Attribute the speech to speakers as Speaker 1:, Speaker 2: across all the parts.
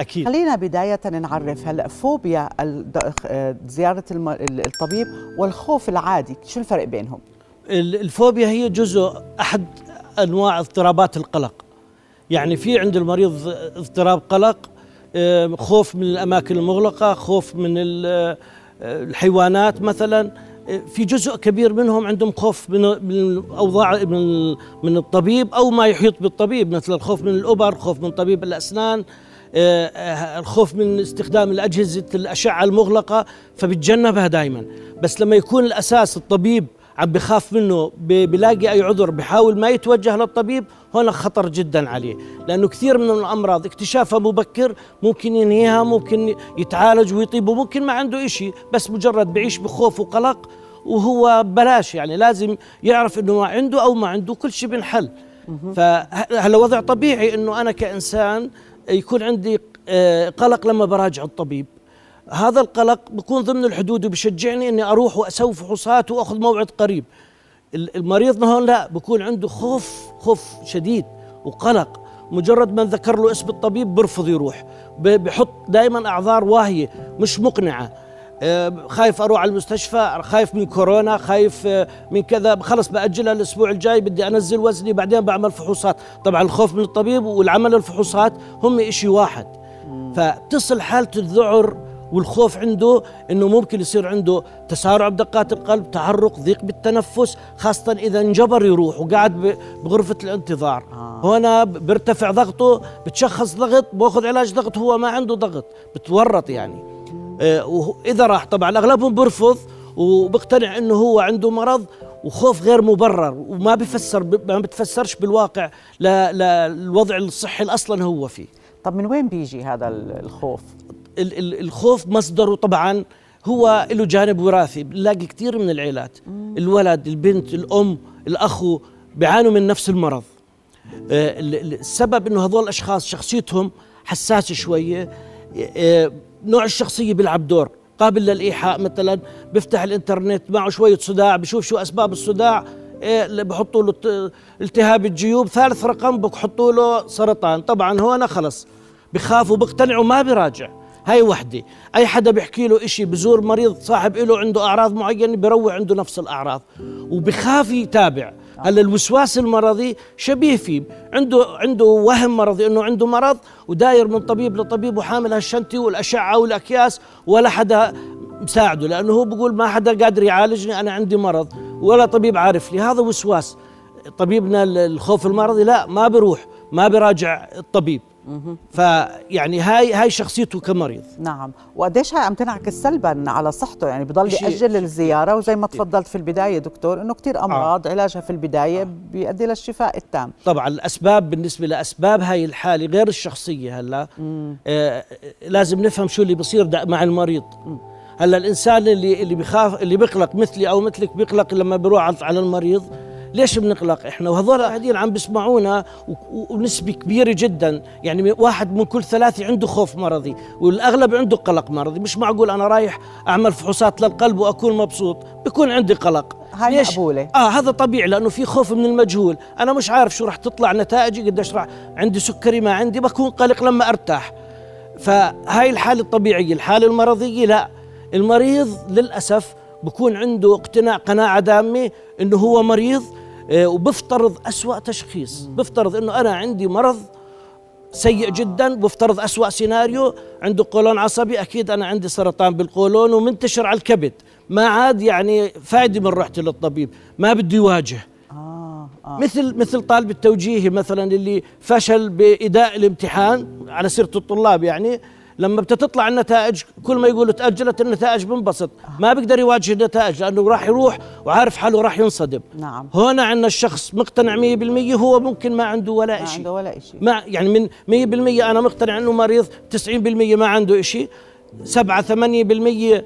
Speaker 1: أكيد.
Speaker 2: خلينا بداية نعرف هلا فوبيا آه، زيارة الطبيب والخوف العادي شو الفرق بينهم؟
Speaker 1: ال- الفوبيا هي جزء أحد أنواع اضطرابات القلق. يعني في عند المريض اضطراب قلق خوف من الأماكن المغلقة خوف من آه، الحيوانات مثلا. آه، في جزء كبير منهم عندهم خوف من الأوضاع من من الطبيب أو ما يحيط بالطبيب مثل الخوف من الأبر خوف من طبيب الأسنان. الخوف من استخدام الأجهزة الأشعة المغلقة فبتجنبها دائما بس لما يكون الأساس الطبيب عم بخاف منه بلاقي أي عذر بحاول ما يتوجه للطبيب هنا خطر جدا عليه. لأنه كثير من الأمراض اكتشافها مبكر ممكن ينهيها ممكن يتعالج ويطيب وممكن ما عنده إشي بس مجرد بعيش بخوف وقلق وهو بلاش يعني لازم يعرف إنه ما عنده أو ما عنده كل شيء بنحل فهلا وضع طبيعي إنه أنا كإنسان يكون عندي آه، قلق لما براجع الطبيب. هذا القلق بكون ضمن الحدود وبشجعني إني أروح وأسوي فحوصات وأخذ موعد قريب. ال- المريض هون لا بكون عنده خوف خوف شديد وقلق. مجرد ما ذكر له اسم الطبيب برفض يروح. بحط دائما أعذار واهية مش مقنعة. خايف أروح على المستشفى خايف من كورونا خايف آه، من كذا. خلص بأجلها الأسبوع الجاي بدي أنزل وزني بعدين بعمل فحوصات. طبعا الخوف من الطبيب والعمل الفحوصات هم إشي واحد. فبتصل حالة الذعر والخوف عنده إنه ممكن يصير عنده تسارع بدقات القلب تعرق ضيق بالتنفس خاصة إذا انجبر يروح وقعد ب- بغرفة الانتظار. آه. هنا بيرتفع ضغطه بتشخص ضغط باخذ علاج ضغط هو ما عنده ضغط بتورط يعني. آه، وهو- إذا راح طبعا أغلبهم برفض وبقتنع إنه هو عنده مرض وخوف غير مبرر وما بفسر ما بتفسرش بالواقع للوضع الصحي اللي أصلا هو فيه.
Speaker 2: طب من وين بيجي هذا ال- الخوف؟
Speaker 1: ال- ال- الخوف مصدره طبعا هو له جانب وراثي. بنلاقي كثير من العائلات الولد البنت الأم الاخو بيعانوا من نفس المرض. آه، ال- ال- السبب إنه هذول الأشخاص شخصيتهم حساسة شوية نوع الشخصية بيلعب دور. قابل للإيحاء مثلا بيفتح الإنترنت معه شوية صداع بشوف شو أسباب الصداع إيه بحطوا له التهاب الجيوب ثالث رقم بحطوا له سرطان. طبعا هون خلص. بخاف وبقتنع وما بيراجع. هاي وحدة. أي حدا بيحكي له إشي بزور مريض صاحب له عنده أعراض معينة بروع عنده نفس الأعراض. وبخاف يتابع. الوسواس المرضي شبيه فيه. عنده عنده وهم مرضي إنه عنده مرض وداير من طبيب لطبيب وحامل هالشنطه والأشعة والأكياس ولا حدا مساعده لأنه هو بقول ما حدا قادر يعالجني أنا عندي مرض ولا طبيب عارف لي. هذا وسواس. طبيبنا ال- الخوف المرضي لا ما بيروح. ما بيراجع الطبيب. فيعني هاي هاي شخصيته كمريض.
Speaker 2: نعم. وقديش هاي عم تنعكس سلبا على صحته؟ يعني بضل يأجل الزيارة وزي ما تفضلت في البداية دكتور إنه كثير أمراض علاجها في البداية بيؤدي للشفاء التام.
Speaker 1: طبعا الأسباب بالنسبة لأسباب هاي الحالة غير الشخصية هلأ آه لازم نفهم شو اللي بصير مع المريض. هلأ الإنسان اللي اللي بخاف اللي بيقلق مثلي أو مثلك بيقلق لما بيروح على المريض ليش بنقلق إحنا؟ وهذول قاعدين عم بيسمعونا و- و- ونسبة كبيرة جدا. يعني واحد من كل ثلاثة عنده خوف مرضي والأغلب عنده قلق مرضي. مش معقول أنا رايح أعمل فحوصات للقلب وأكون مبسوط. بيكون عندي قلق.
Speaker 2: هاي
Speaker 1: ليش؟
Speaker 2: مقبولة.
Speaker 1: آه هذا طبيعي لأنه في خوف من المجهول. أنا مش عارف شو راح تطلع نتائجي قديش راح عندي سكري ما عندي بكون قلق لما أرتاح. فهاي الحالة الطبيعية. الحالة المرضية لا. المريض للأسف بكون عنده اقتناع قناعة دامة إنه هو مريض وبفترض أسوأ تشخيص. بفترض إنه أنا عندي مرض سيء جدا بفترض أسوأ سيناريو عنده قولون عصبي أكيد أنا عندي سرطان بالقولون ومنتشر على الكبد. ما عاد يعني فايدة من رحتي للطبيب ما بده يواجه.
Speaker 2: آه آه.
Speaker 1: مثل مثل طالب التوجيهي مثلا اللي فشل بإداء الامتحان على سيرة الطلاب يعني لما بتطلع النتائج كل ما يقولوا تأجلت النتائج بنبسط. ما بيقدر يواجه النتائج لأنه راح يروح وعارف حاله راح ينصدم.
Speaker 2: نعم.
Speaker 1: هنا عندنا الشخص مقتنع 100% هو ممكن ما عنده ولا
Speaker 2: ما
Speaker 1: شيء
Speaker 2: عنده ولا شيء
Speaker 1: ما يعني من 100% أنا مقتنع إنه مريض 90% ما عنده شيء 7 8%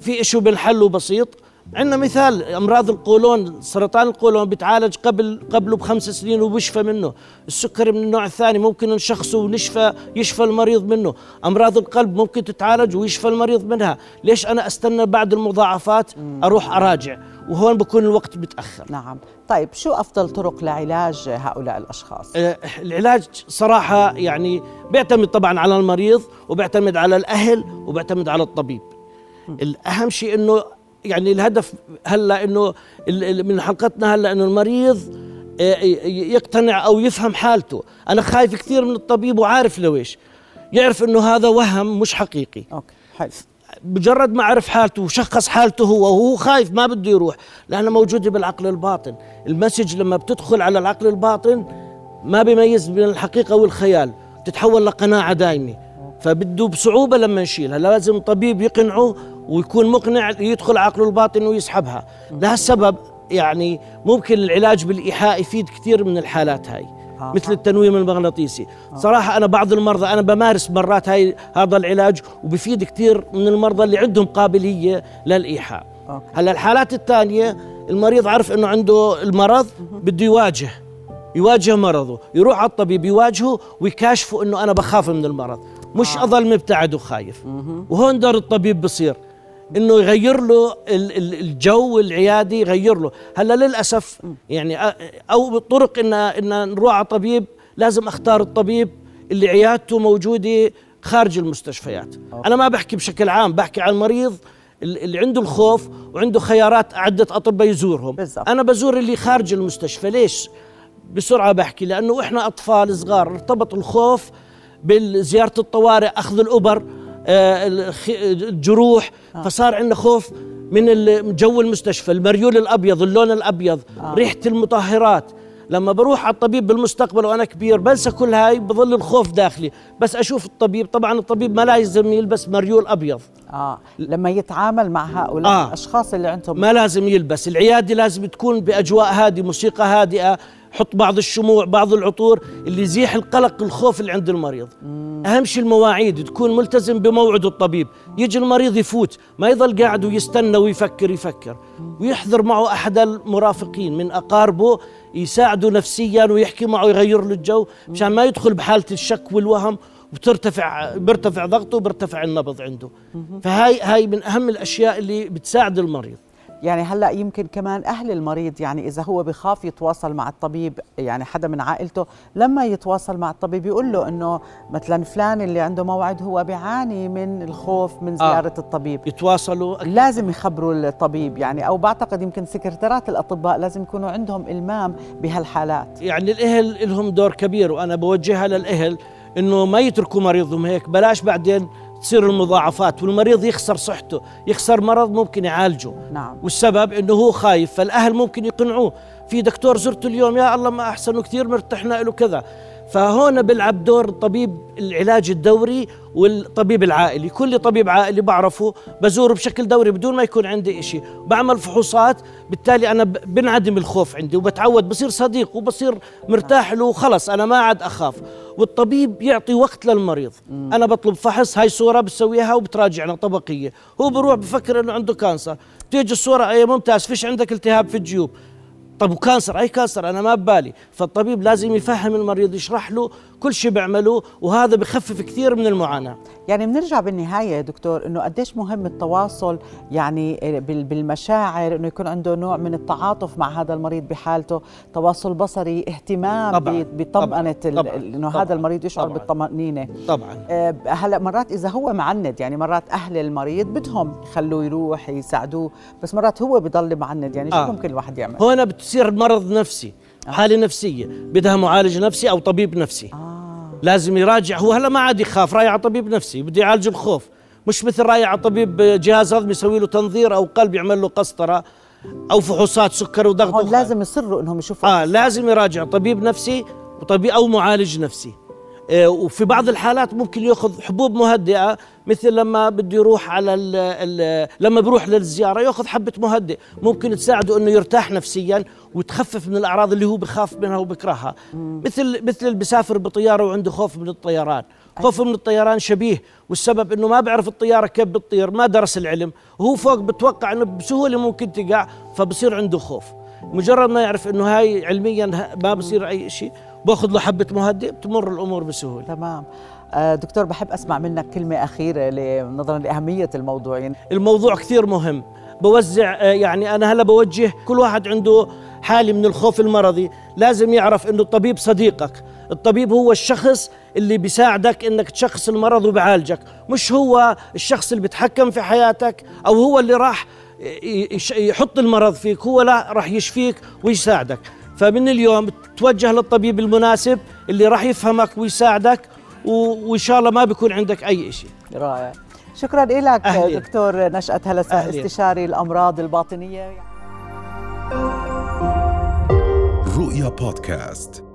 Speaker 1: في شيء بنحله بسيط. عندنا مثال أمراض القولون سرطان القولون بيتعالج قبل قبله بخمس سنين وبيشفى منه. السكري من النوع الثاني ممكن نشخصه ونشفى يشفى المريض منه. أمراض القلب ممكن تتعالج ويشفى المريض منها. ليش أنا أستنى بعد المضاعفات أروح أراجع؟ وهون بكون الوقت بتاخر
Speaker 2: نعم. طيب شو أفضل طرق لعلاج هؤلاء الأشخاص؟
Speaker 1: آه، العلاج صراحة يعني بيعتمد طبعا على المريض وبيعتمد على الأهل وبيعتمد على الطبيب. الأهم شيء إنه يعني الهدف هلا إنه من حلقتنا هلا إنه المريض آه، يقتنع أو يفهم حالته. أنا خايف كثير من الطبيب وعارف لويش. يعرف إنه هذا وهم مش حقيقي.
Speaker 2: okay حلو.
Speaker 1: مجرد ما عرف حالته وشخص حالته هو وهو خايف ما بده يروح لأنه موجودة بالعقل الباطن. ال message لما بتدخل على العقل الباطن ما بيميز بين الحقيقة والخيال تتحول لقناعة دائمه فبده بصعوبة لما يشيلها لازم طبيب يقنعه ويكون مقنع يدخل عقله الباطن ويسحبها لهالسبب يعني ممكن العلاج بالإيحاء يفيد كثير من الحالات هاي آه مثل التنويم المغناطيسي. آه. صراحة أنا بعض المرضى أنا بمارس مرات هاي هذا العلاج وبفيد كثير من المرضى اللي عندهم قابلية للإيحاء. هلا الحالات الثانية المريض عرف أنه عنده المرض بده يواجه يواجه مرضه يروح على الطبيب يواجهه ويكاشفه أنه أنا بخاف من المرض. مش آه. أظل مبتعد وخايف. وهون دور الطبيب بصير. إنه يغير له الجو العيادي يغير له. هلا للأسف يعني أو طرق ان إن نروح على طبيب لازم أختار الطبيب اللي عيادته موجودة خارج المستشفيات. أوكي. أنا ما بحكي بشكل عام بحكي عن المريض اللي عنده الخوف وعنده خيارات عدة أطباء يزورهم. بالزبط. أنا بزور اللي خارج المستشفى. ليش؟ بسرعة بحكي لأنه إحنا أطفال صغار ارتبط الخوف بزياره الطوارئ أخذ الابر آه، الجروح آه. فصار عندنا خوف من جو المستشفى المريول الأبيض اللون الأبيض آه. ريحة المطهرات لما بروح على الطبيب بالمستقبل وأنا كبير بنسى كل هاي بظل الخوف داخلي بس أشوف الطبيب طبعا الطبيب ما لازم يلبس مريول أبيض
Speaker 2: آه لما يتعامل مع هؤلاء آه. الأشخاص اللي عندهم
Speaker 1: ما لازم يلبس العيادة لازم تكون بأجواء هادئة موسيقى هادئة حط بعض الشموع بعض العطور اللي يزيح القلق الخوف اللي عند المريض. أهم شيء المواعيد تكون ملتزم بموعد الطبيب. يجي المريض يفوت ما يظل قاعد ويستنى ويفكر يفكر. ويحضر معه أحد المرافقين من أقاربه يساعده نفسيا ويحكي معه يغير له الجو. مشان ما يدخل بحالة الشك والوهم وترتفع بيرتفع ضغطه وبيرتفع النبض عنده. فهاي هاي من أهم الأشياء اللي بتساعد المريض.
Speaker 2: يعني هلأ يمكن كمان أهل المريض يعني إذا هو بخاف يتواصل مع الطبيب يعني حدا من عائلته لما يتواصل مع الطبيب يقول له إنه مثلا فلان اللي عنده موعد هو بيعاني من الخوف من آه. زيارة آه. الطبيب
Speaker 1: يتواصلوا
Speaker 2: لازم يخبروا الطبيب يعني أو بعتقد يمكن سكرتيرات الأطباء لازم يكونوا عندهم إلمام بهالحالات
Speaker 1: يعني الأهل لهم دور كبير وأنا بوجهها للأهل إنه ما يتركوا مريضهم هيك بلاش بعدين تصير المضاعفات والمريض يخسر صحته يخسر مرض ممكن يعالجه.
Speaker 2: نعم.
Speaker 1: والسبب إنه هو خايف فالأهل ممكن يقنعوه. في دكتور زرته اليوم يا الله ما احسن كثير مرتحنا له كذا. فهون بيلعب دور الطبيب العلاج الدوري والطبيب العائلي. كل طبيب عائلي بعرفه بزوره بشكل دوري بدون ما يكون عندي إشي. بعمل فحوصات بالتالي أنا بنعدم الخوف عندي وبتعود بصير صديق وبصير مرتاح له وخلص أنا ما عاد أخاف. والطبيب يعطي وقت للمريض. أنا بطلب فحص هاي صورة بسويها وبتراجعنا طبقية. هو بروح بفكر أنه عنده cancer. تيجي الصورة أي ممتاز فيش عندك التهاب في الجيوب. طب و cancer؟ أي cancer؟ أنا ما ببالي. فالطبيب لازم يفهم المريض يشرح له كل شيء بيعمله وهذا بخفف كثير من المعاناة.
Speaker 2: يعني بنرجع بالنهاية يا دكتور إنه قديش مهم التواصل يعني بالمشاعر إنه يكون عنده نوع من التعاطف مع هذا المريض بحالته. تواصل بصري اهتمام بطمأنة إنه هذا المريض يشعر طبعًا بالطمأنينة.
Speaker 1: طبعا.
Speaker 2: آه، هلا مرات إذا هو معند يعني مرات أهل المريض بدهم يخلوه يروح يساعدوه بس مرات هو بضل معند يعني شو آه. ممكن الواحد يعمل؟
Speaker 1: هنا بتصير مرض نفسي آه. حالة نفسية بدها معالج نفسي أو طبيب نفسي آه. لازم يراجع هو هلا ما عاد يخاف رايح على طبيب نفسي بده يعالج الخوف مش مثل رايح على طبيب جهاز هضمي يسوي له تنظير أو قلب يعمل له قسطرة أو فحوصات سكر وضغط
Speaker 2: هون لازم يصروا إنهم يشوفوا
Speaker 1: آه لازم يراجع طبيب نفسي وطبيب أو معالج نفسي آه، وفي بعض الحالات ممكن ياخذ حبوب مهدئة مثل لما بده يروح على ال ال لما بروح للزيارة ياخذ حبة مهدئ. ممكن تساعده إنه يرتاح نفسيا وتخفف من الأعراض اللي هو بخاف منها وبكرهها. مثل مثل اللي بيسافر بطيارة وعنده خوف من الطيران. خوفه من الطيران شبيه والسبب إنه ما بيعرف الطيارة كيف بتطير ما درس العلم. وهو فوق بتوقع إنه بسهولة ممكن تقع فبصير عنده خوف. مجرد ما يعرف إنه هاي علميا ما بصير أي شيء باخذ له حبة مهدئ بتمر الأمور بسهولة.
Speaker 2: تمام. آه، دكتور بحب أسمع منك كلمة أخيرة نظرا لأهمية الموضوع يعني
Speaker 1: الموضوع كثير مهم. بوزع آه، يعني أنا هلا بوجه كل واحد عنده حالة من الخوف المرضي. لازم يعرف إنه الطبيب صديقك. الطبيب هو الشخص اللي بيساعدك إنك تشخص المرض وبعالجك. مش هو الشخص اللي بيتحكم في حياتك أو هو اللي راح يحط المرض فيك. هو لا راح يشفيك ويساعدك. فمن اليوم توجه للطبيب المناسب اللي راح يفهمك ويساعدك وإن شاء الله ما بيكون عندك أي شيء
Speaker 2: رائع. شكرا لك دكتور نشأت هلس استشاري الأمراض الباطنية.
Speaker 3: رؤيا بودكاست.